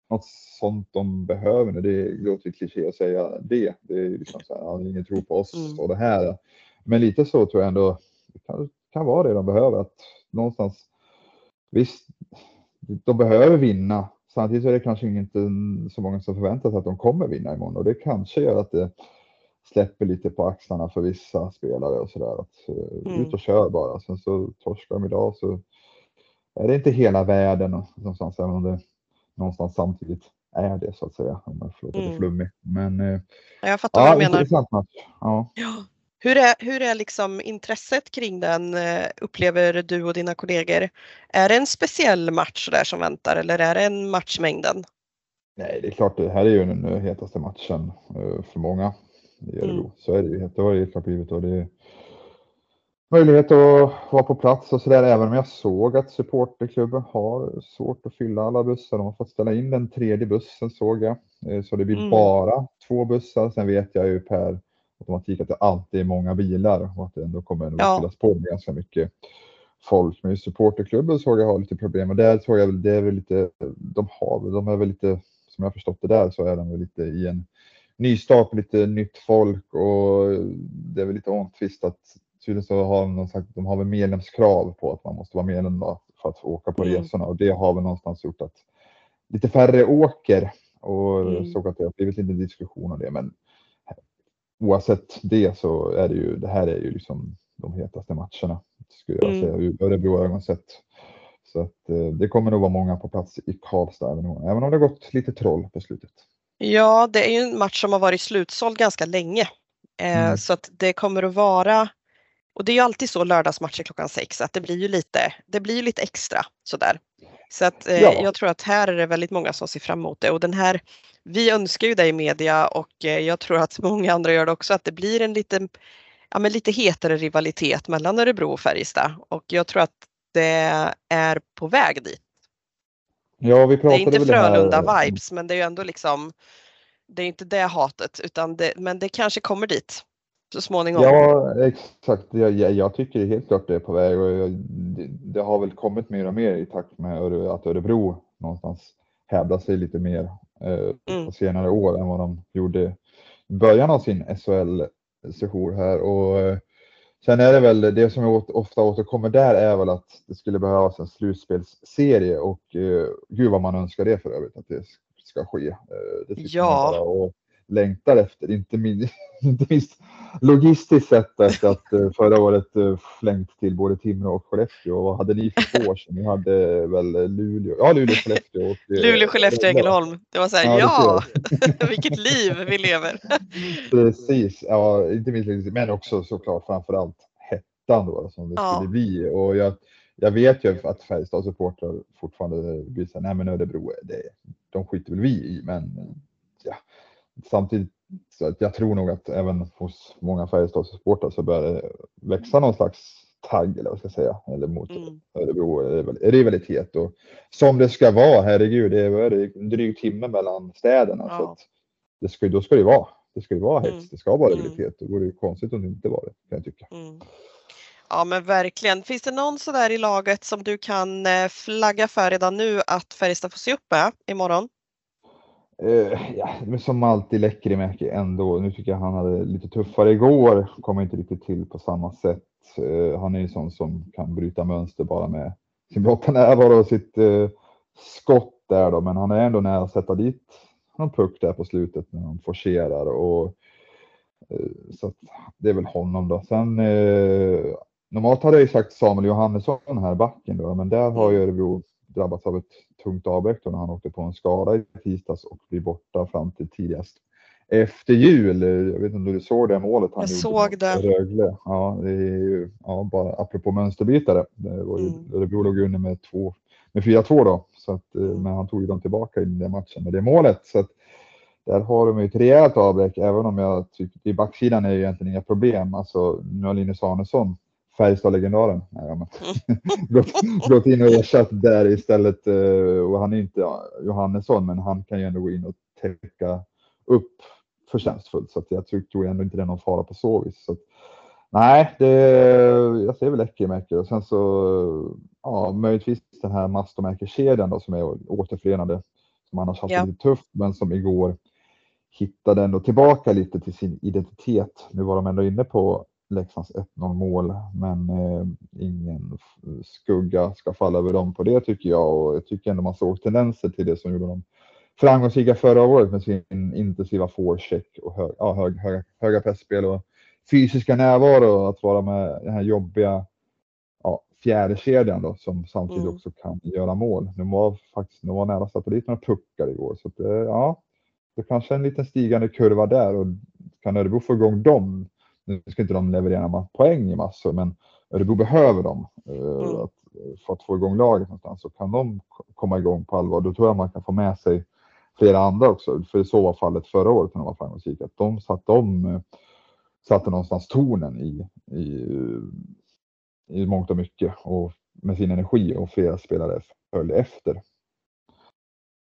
något sånt de behöver nu. Det låter ju kliché att säga det. Det är liksom så här, ja, ingen tror på oss Mm. och det här. Men lite så tror jag ändå det kan, kan vara det de behöver. Att någonstans, visst, de behöver vinna. Samtidigt så är det kanske inte så många som förväntar sig att de kommer vinna imorgon och det kanske gör att det släpper lite på axlarna för vissa spelare och sådär. Att eh, Mm. ut och kör bara. Sen så torskar de idag så är det inte hela världen någonstans, även om det någonstans samtidigt är det så att säga. Om jag får låta Mm. flummig. Men eh, Ja, Jag fattar ja, vad du menar. intressant match. Ja. Ja. Hur är, hur är liksom intresset kring den, eh, upplever du och dina kollegor? Är det en speciell match där som väntar eller är det en matchmängden? Nej, det är klart, det här är ju den hetaste matchen för många i Örebro. Mm. Så är det ju. Det har helt klart blivit och det är möjlighet att vara på plats och sådär. Även om jag såg att supporterklubben har svårt att fylla alla bussar. De har fått ställa in den tredje bussen såg jag. Eh, Så det blir Mm. bara två bussar. Sen vet jag ju per automatik att det alltid är många bilar och att det ändå kommer att Ja. fyllas på med ganska mycket folk. Men supporterklubben såg jag har lite problem och där såg jag väl, det är väl lite, de har de är väl lite, som jag förstått det där så är de väl lite i en nystart, lite nytt folk och det är väl lite omtvistat. Tydligen så har de, slags, de har väl medlemskrav på att man måste vara medlem för att få åka på Mm. resorna och det har väl någonstans gjort att lite färre åker och Mm. såg att det har blivit lite diskussion om det. Men oavsett det så är det ju, det här är ju liksom de hetaste matcherna skulle jag Mm. säga ur Örebro ögon sett. Så att eh, det kommer nog vara många på plats i Karlstad även om, även om det gått lite troll på slutet. Ja, det är ju en match som har varit slutsåld ganska länge. Eh, Mm. Så att det kommer att vara, och det är ju alltid så lördagsmatcher klockan sex, att det blir ju lite, det blir ju lite extra sådär. Så att eh, Ja. jag tror att här är det väldigt många som ser fram emot det och den här, vi önskar ju det i media och eh, jag tror att många andra gör det också, att det blir en lite, ja, men lite hetare rivalitet mellan Örebro och Färjestad och jag tror att det är på väg dit. Ja, vi Det är pratade inte Frölunda-vibes men det är ju ändå liksom, det är inte det hatet utan det, men det kanske kommer dit så småningom. Ja, exakt. Jag, jag, jag tycker helt klart det är på väg och jag, det, det har väl kommit mer och mer i takt med att Örebro någonstans hävdar sig lite mer eh, Mm. på senare år än vad de gjorde i början av sin SHL-session här. Och, eh, sen är det väl det som jag ofta återkommer där är väl att det skulle behövas en slutspelsserie och eh, gud vad man önskar det för övrigt att det ska ske. Eh, det Ja. och längtar efter, inte minst, [LAUGHS] inte minst logistiskt sett efter att eh, förra året eh, flängt till både Timrå och Skellefteå. Vad hade ni för år sedan? Ni hade väl Luleå, ja Luleå, Skellefteå och eh, Luleå, Skellefteå, Ängelholm. Det var så här, Ja, ja, [LAUGHS] vilket liv vi lever. [LAUGHS] Precis, ja, inte minst, men också såklart framförallt hettan då som det Ja. skulle bli. Och jag, jag vet ju att Färjestads supportrar fortfarande blir så nej men Örebro, det, de skiter väl vi i, men ja, samtidigt så att jag tror nog att även hos många Färjestads supportrar så börjar det växa någon slags tagg eller vad ska jag säga, eller mot Mm. Örebro rival- rivalitet och som det ska vara, herregud, det är, en dryg timme mellan städerna. Så Ja. att det ska, då ska det vara. Det ska ju vara hets, Mm. det ska vara Mm. rivalitet. Det vore ju konstigt om det inte var det, kan jag tycka. Mm. Ja men verkligen. Finns det någon sådär i laget som du kan eh, flagga för redan nu att Färjestad får se upp med imorgon? Eh, ja, men som alltid Lekkerimäki ändå. Nu tycker jag han hade lite tuffare igår. Kommer inte riktigt till på samma sätt. Eh, han är ju sån som kan bryta mönster bara med sin blotta närvaro och sitt eh, skott där då. Men han är ändå nära att sätta dit någon puck där på slutet när han forcerar och så att det är väl honom då. Sen normalt hade jag ju sagt Samuel Johannesson här backen då, men där har ju Örebro drabbats av ett tungt avbräck när han åkte på en skada i tisdags och blir borta fram till tidigast efter jul. Jag vet inte om du såg det målet han Jag såg det. Rögle. Ja, det är ju, ja, bara apropå mönsterbytare. Det var ju, Mm. Örebro låg under med, två- med 4-2 då, så att, eh, Mm. men han tog ju dem tillbaka i den matchen med det målet. Så att, där har de ju ett rejält avbräck, även om jag tycker i backsidan är ju egentligen inga problem. Alltså, nu har Linus Arnesson, Färjestad-legendaren, [LAUGHS] gått, gått in och ersatt där istället. eh, Och han är inte Johannesson, men han kan ju ändå gå in och täcka upp förtjänstfullt. Så att jag tror ändå inte det är någon fara på så vis. Så att, nej, det, jag ser väl Lekkerimäki och sen så ja, möjligtvis den här Mastomäki-kedjan då som är återförenade som annars haft Ja. det lite tufft, men som igår hittade ändå tillbaka lite till sin identitet. Nu var de ändå inne på Leksands 1-0 mål, men eh, ingen skugga ska falla över dem på det tycker jag och jag tycker ändå man såg tendenser till det som gjorde dem framgångsrika förra året med sin intensiva forecheck och hög, ja, hög, höga, höga pressspel och fysiska närvaro att vara med den här jobbiga ja, fjärde kedjan då som samtidigt Mm. också kan göra mål. De var faktiskt de var nära att sätta dit några puckar igår så att, eh, ja, det kanske är en liten stigande kurva där och kan Örebro få igång dem. Nu ska inte de leverera poäng i massor, men Örebro behöver dem eh, Mm. att, för att få igång laget någonstans. Så kan de komma igång på allvar, då tror jag man kan få med sig flera andra också. För så var fallet förra året när de var framgångsrika. Att de satte, om, eh, satte någonstans tonen i, i, i mångt och mycket och med sin energi och flera spelare följde efter.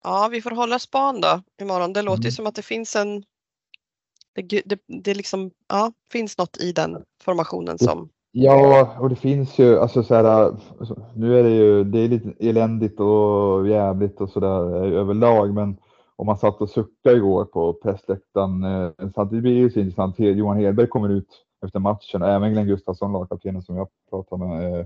Ja, vi får hålla span då imorgon. Det låter Mm. som att det finns en det, det, det liksom, ja, finns något i den formationen som Ja, och det finns ju, alltså så här, alltså, nu är det ju, det är lite eländigt och jävligt och sådär överlag, men om man satt och suckade igår på pressläktaren, eh, samtidigt blir det ju så intressant, Johan Hedberg kommer ut efter matchen, även Glenn Gustafsson, lagkaptenen som jag pratade med, eh,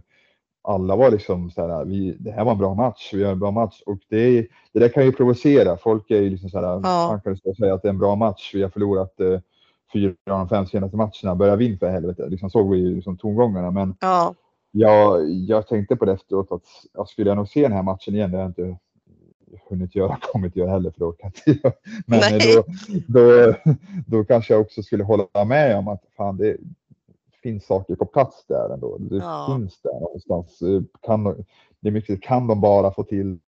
alla var liksom så här, vi, det här var en bra match, vi gör en bra match och det, det där kan ju provocera, folk är ju liksom så här, Ja. man kan ju säga att det är en bra match, vi har förlorat eh, fyra av de fem senaste matcherna, börja vinna för helvete. Liksom såg vi ju liksom tongångarna. Men ja, jag, jag tänkte på det efteråt att jag skulle jag nog se den här matchen igen. Det har jag inte hunnit göra, [LAUGHS] kommit göra heller för det orkar inte jag. Men Nej. då, då, då kanske jag också skulle hålla med om att fan, det finns saker på plats där ändå. Det Ja. finns där någonstans. Kan, de- det är mycket, kan de bara få till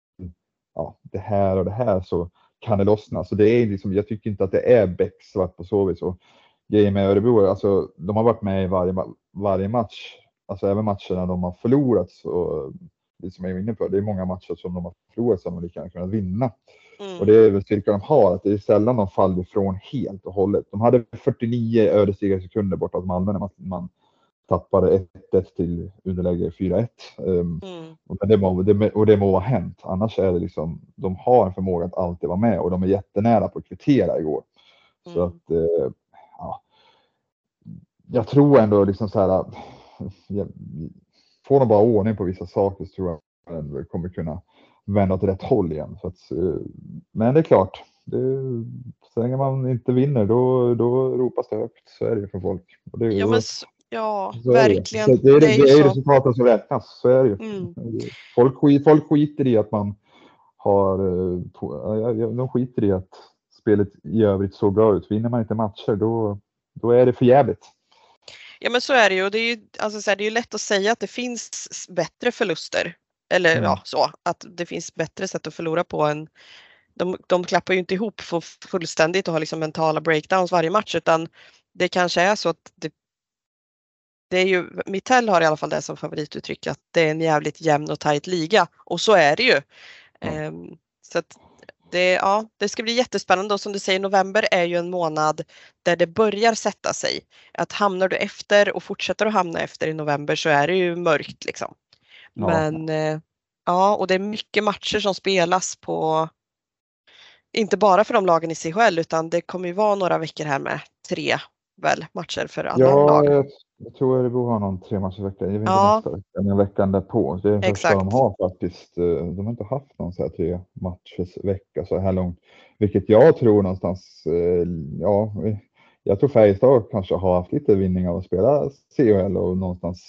ja, det här och det här så kan det lossna. Så det är liksom, jag tycker inte att det är becksvart på så vis. Och grejen med Örebro, alltså, de har varit med i varje, varje match. Alltså även matcherna de har förlorat. Så, det som jag är inne på, det är många matcher som de har förlorat som de lika gärna kunnat vinna. Mm, Och det är väl styrka de har, att det är sällan de faller ifrån helt och hållet. De hade 49 ödesdigra sekunder borta mot Malmö när man, man tappade 1-1 till underläge 4-1. Um, mm, och det, må, det, och det må vara hänt. Annars är det liksom, de har en förmåga att alltid vara med och de är jättenära på att kvittera igår. Så Mm. att, eh, ja. Jag tror ändå liksom så här, får de bara ordning på vissa saker så tror jag att det kommer kunna vända åt rätt håll igen. Så att, eh, men det är klart, det, så länge man inte vinner då, då ropas det högt. Så är det ju för folk. Det, ja, men, ja det. verkligen. Så det, är, det, Det är ju är resultaten som räknas, så är det ju. Mm. Folk, skit, folk skiter i att man har, eh, de skiter i att spelet i övrigt såg bra ut. Vinner man inte matcher då, då är det för jävligt. Ja men så är det ju det är ju, alltså, så här, det är ju lätt att säga att det finns bättre förluster. Eller Mm. ja, så. Att det finns bättre sätt att förlora på än de, de klappar ju inte ihop för fullständigt och har liksom mentala breakdowns varje match utan det kanske är så att det, det är ju, Mittell har i alla fall det som favorituttryck att det är en jävligt jämn och tajt liga och så är det ju. Ja. Ehm, så att det, ja, det ska bli jättespännande och som du säger november är ju en månad där det börjar sätta sig. Att hamnar du efter och fortsätter att hamna efter i november så är det ju mörkt liksom. Ja. Men eh, ja, och det är mycket matcher som spelas på inte bara för de lagen i CHL utan det kommer ju vara några veckor här med tre väl matcher för alla Ja, lag. jag, jag tror Örebro har någon tre matcher i veckan. Jag vet inte Ja. nästa vecka, men veckan därpå. Det är den första de har faktiskt. eh, De har inte haft någon så här tre matchers vecka så här långt. Vilket jag tror någonstans, eh, ja, jag tror Färjestad kanske har haft lite vinning av att spela CHL och någonstans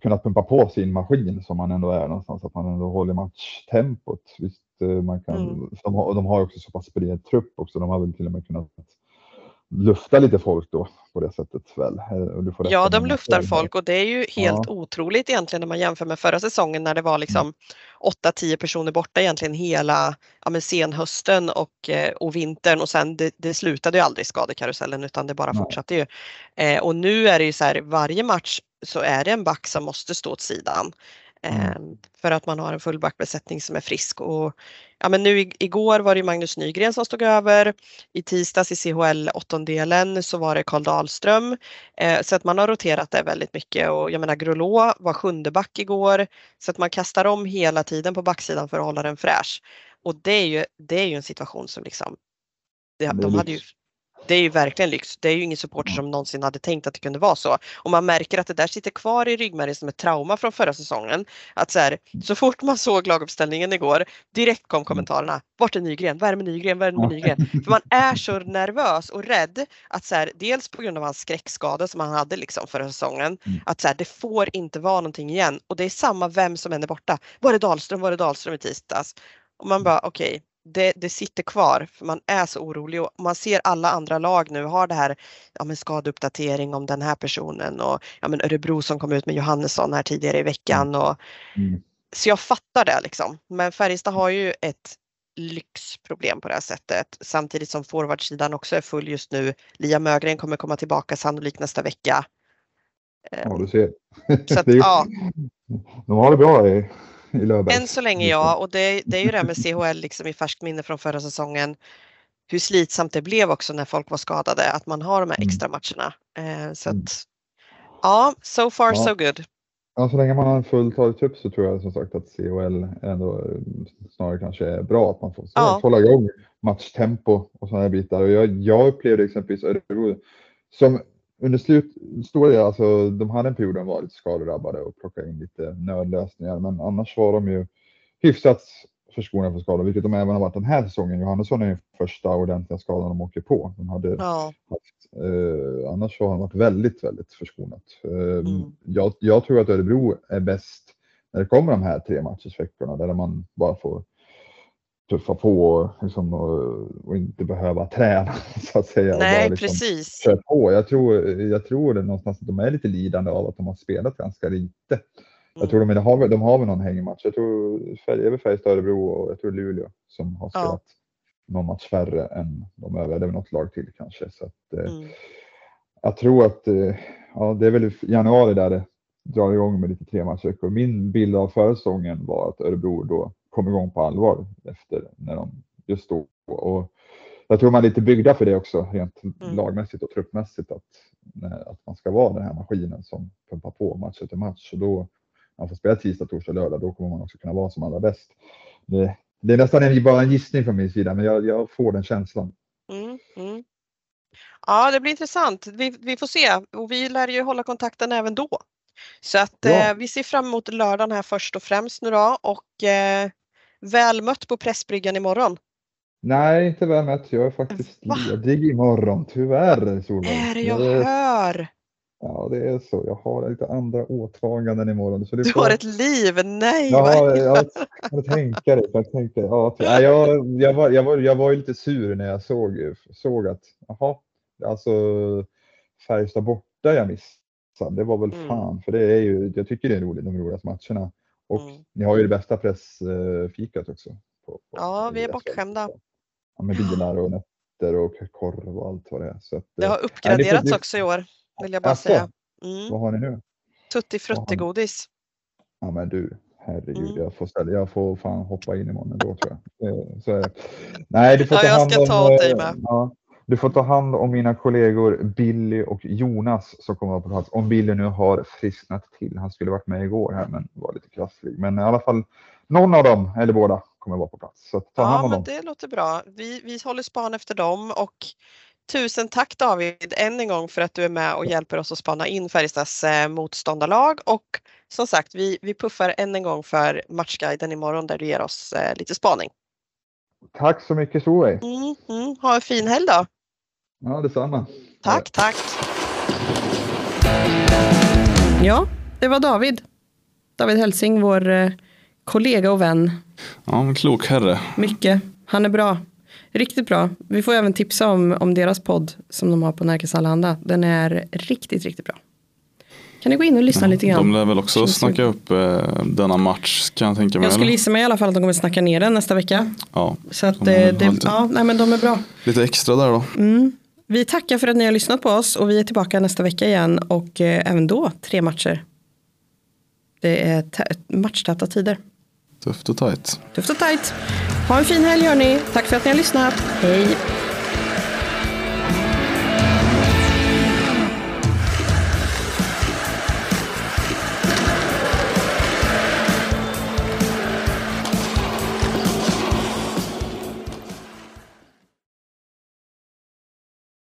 kunnat pumpa på sin maskin som man ändå är någonstans. Att man ändå håller matchtempot. Visst, eh, man kan, Mm. de, har, de har också så pass bred trupp också. De har väl till och med kunnat lufta lite folk då på det sättet väl? Eh, Ja, de luftar folk och det är ju helt Ja. otroligt egentligen när man jämför med förra säsongen när det var liksom 8-10 personer borta egentligen hela ja, men senhösten och, eh, och vintern och sen det, det slutade ju aldrig skadekarusellen utan det bara Nej. fortsatte ju. Eh, och nu är det ju så här varje match så är det en back som måste stå åt sidan. Mm. För att man har en fullbackbesättning som är frisk. Och, ja, men nu igår var det Magnus Nygren som stod över. I tisdags i CHL åttondelen så var det Karl Dahlström. Eh, så att man har roterat det väldigt mycket och jag menar Grolå var sjunde back igår. Så att man kastar om hela tiden på backsidan för att hålla den fräsch. Och det är ju, det är ju en situation som liksom, det, de hade ju. Det är ju verkligen lyx. Det är ju ingen supporter som någonsin hade tänkt att det kunde vara så. Och man märker att det där sitter kvar i ryggmärgen som ett trauma från förra säsongen. Att så, här, så fort man såg laguppställningen igår, direkt kom kommentarerna. Vart är Nygren? Vad är med Nygren? Vad är med Nygren? För man är så nervös och rädd att så här, dels på grund av hans skräckskada som han hade liksom förra säsongen. Mm. Att så här, det får inte vara någonting igen. Och det är samma vem som än är borta. Var är Dahlström? Var är Dahlström i tisdags? Och man bara okej, det, det sitter kvar för man är så orolig och man ser alla andra lag nu har det här ja, men skadeuppdatering om den här personen och ja, men Örebro som kom ut med Johannesson här tidigare i veckan. Och, Mm. så jag fattar det liksom. Men Färjestad har ju ett lyxproblem på det här sättet samtidigt som forwardsidan också är full just nu. Liam Mögren kommer komma tillbaka sannolikt nästa vecka. Ja, du ser. Så att, [LAUGHS] ja. De har det bra i, [LAUGHS] i Löfberg. Än så länge ja, och det, det är ju det här med CHL liksom i färskt minne från förra säsongen. Hur slitsamt det blev också när folk var skadade, att man har de här Mm. extra matcherna. Eh, så Mm. att, ja, so far Ja. so good. Ja, så länge man har en fulltalig trupp så tror jag som sagt att CHL ändå eh, snarare kanske är bra. Att man får Ja. hålla igång matchtempo och sådana här bitar. Och jag, jag upplevde exempelvis Örebro som under slut, stora delar, alltså de hade en period där de var lite skadedrabbade och plockade in lite nödlösningar. Men annars var de ju hyfsat förskonade från skador, vilket de även har varit den här säsongen. Johannesson är ju första ordentliga skadan de åker på. De hade Ja, haft. Eh, annars har han varit väldigt, väldigt förskonat. Eh, Mm. jag, jag tror att Örebro är bäst när det kommer de här tre matchersveckorna där man bara får tuffa på och, liksom, och, och inte behöva träna [LAUGHS] så att säga. bara nej liksom precis. på. Jag tror, jag tror det någonstans att de är lite lidande av att de har spelat ganska lite. Jag tror Mm. de, har, väl- de har väl någon hängmatch. Jag tror Färj- även Färjestad, Örebro och jag tror Luleå som har Ja. spelat någon match färre än de övriga. Det är väl något lag till kanske. Så att, eh, Mm. jag tror att eh, ja, det är väl januari där det drar igång med lite trematchveckor. Min bild av förra säsongen var att Örebro då kom igång på allvar efter när de just då. Och jag tror man är lite byggda för det också rent Mm. lagmässigt och truppmässigt att, att man ska vara den här maskinen som pumpar på match efter match. Och då man får spela tisdag, torsdag, lördag, då kommer man också kunna vara som allra bäst. Det, det är nästan en, bara en gissning från min sida, men jag, jag får den känslan. Mm. Mm. Ja, det blir intressant. Vi, vi får se och vi lär ju hålla kontakten även då. Så att Ja. eh, vi ser fram emot lördagen här först och främst nu då och eh, väl mött på Pressbryggan imorgon. Nej, inte väl mätt. Jag är faktiskt Va? ledig imorgon, tyvärr Solveig. Är det jag Det- hör? Ja, det är så. Jag har lite andra åtaganden imorgon. Så det Du får- har ett liv? Nej! Ja, jag kan tänka det. Jag, tänkte, ja, jag, jag, var, jag, var, jag var ju lite sur när jag såg, såg att jaha, alltså Färjestad borta jag missade. Det var väl Mm. fan, för det är ju, jag tycker det är roligt, de roligaste matcherna. Och Mm. ni har ju det bästa pressfikat också. På, på, Ja, vi är bortskämda. Ja, med bilar och nötter och korv och allt vad det är. Så att, Det har eh, uppgraderats det- också i år vill jag bara Asså? säga. Mm. vad har ni nu? Tutti frutti godis. Ja men du, herregud, Mm. jag, får ställa, jag får fan hoppa in imorgon då tror jag. Eh, Så. Nej, du får Ja, ta jag hand ska om, ta åt dig eh, med. Ja, du får ta hand om mina kollegor Billy och Jonas som kommer på plats. Om Billy nu har frisknat till. Han skulle varit med igår här men var lite krasslig. Men i alla fall någon av dem, eller båda, kommer vara på plats. Så ta hand Ja, om men dem. det låter bra. Vi, vi håller span efter dem och tusen tack David än en gång för att du är med och hjälper oss att spana in Färjestads eh, motståndarlag och som sagt vi, vi puffar än en gång för matchguiden imorgon där du ger oss eh, lite spaning. Tack så mycket Solveig. Mm, mm. Ha en fin helg då. Ja, detsamma. Tack, tack. Ja, det var David. David Helsing, vår eh, kollega och vän. Ja, en klok herre. Mycket. Han är bra. Riktigt bra. Vi får även tipsa om, om deras podd som de har på Närkes Allehanda. Den är riktigt, riktigt bra. Kan ni gå in och lyssna lite grann? De lär väl också Känns snacka upp eh, denna match kan jag tänka mig. Jag skulle gissa mig i alla fall att de kommer snacka ner den nästa vecka. Ja, Så att de eh, det, ja, nej men de är bra. Lite extra där då. Mm. Vi tackar för att ni har lyssnat på oss och vi är tillbaka nästa vecka igen och eh, även då tre matcher. Det är tä- matchtäta tider. Tufft och tajt. Tufft och tajt. Ha en fin helg hörni. Tack för att ni har lyssnat. Hej.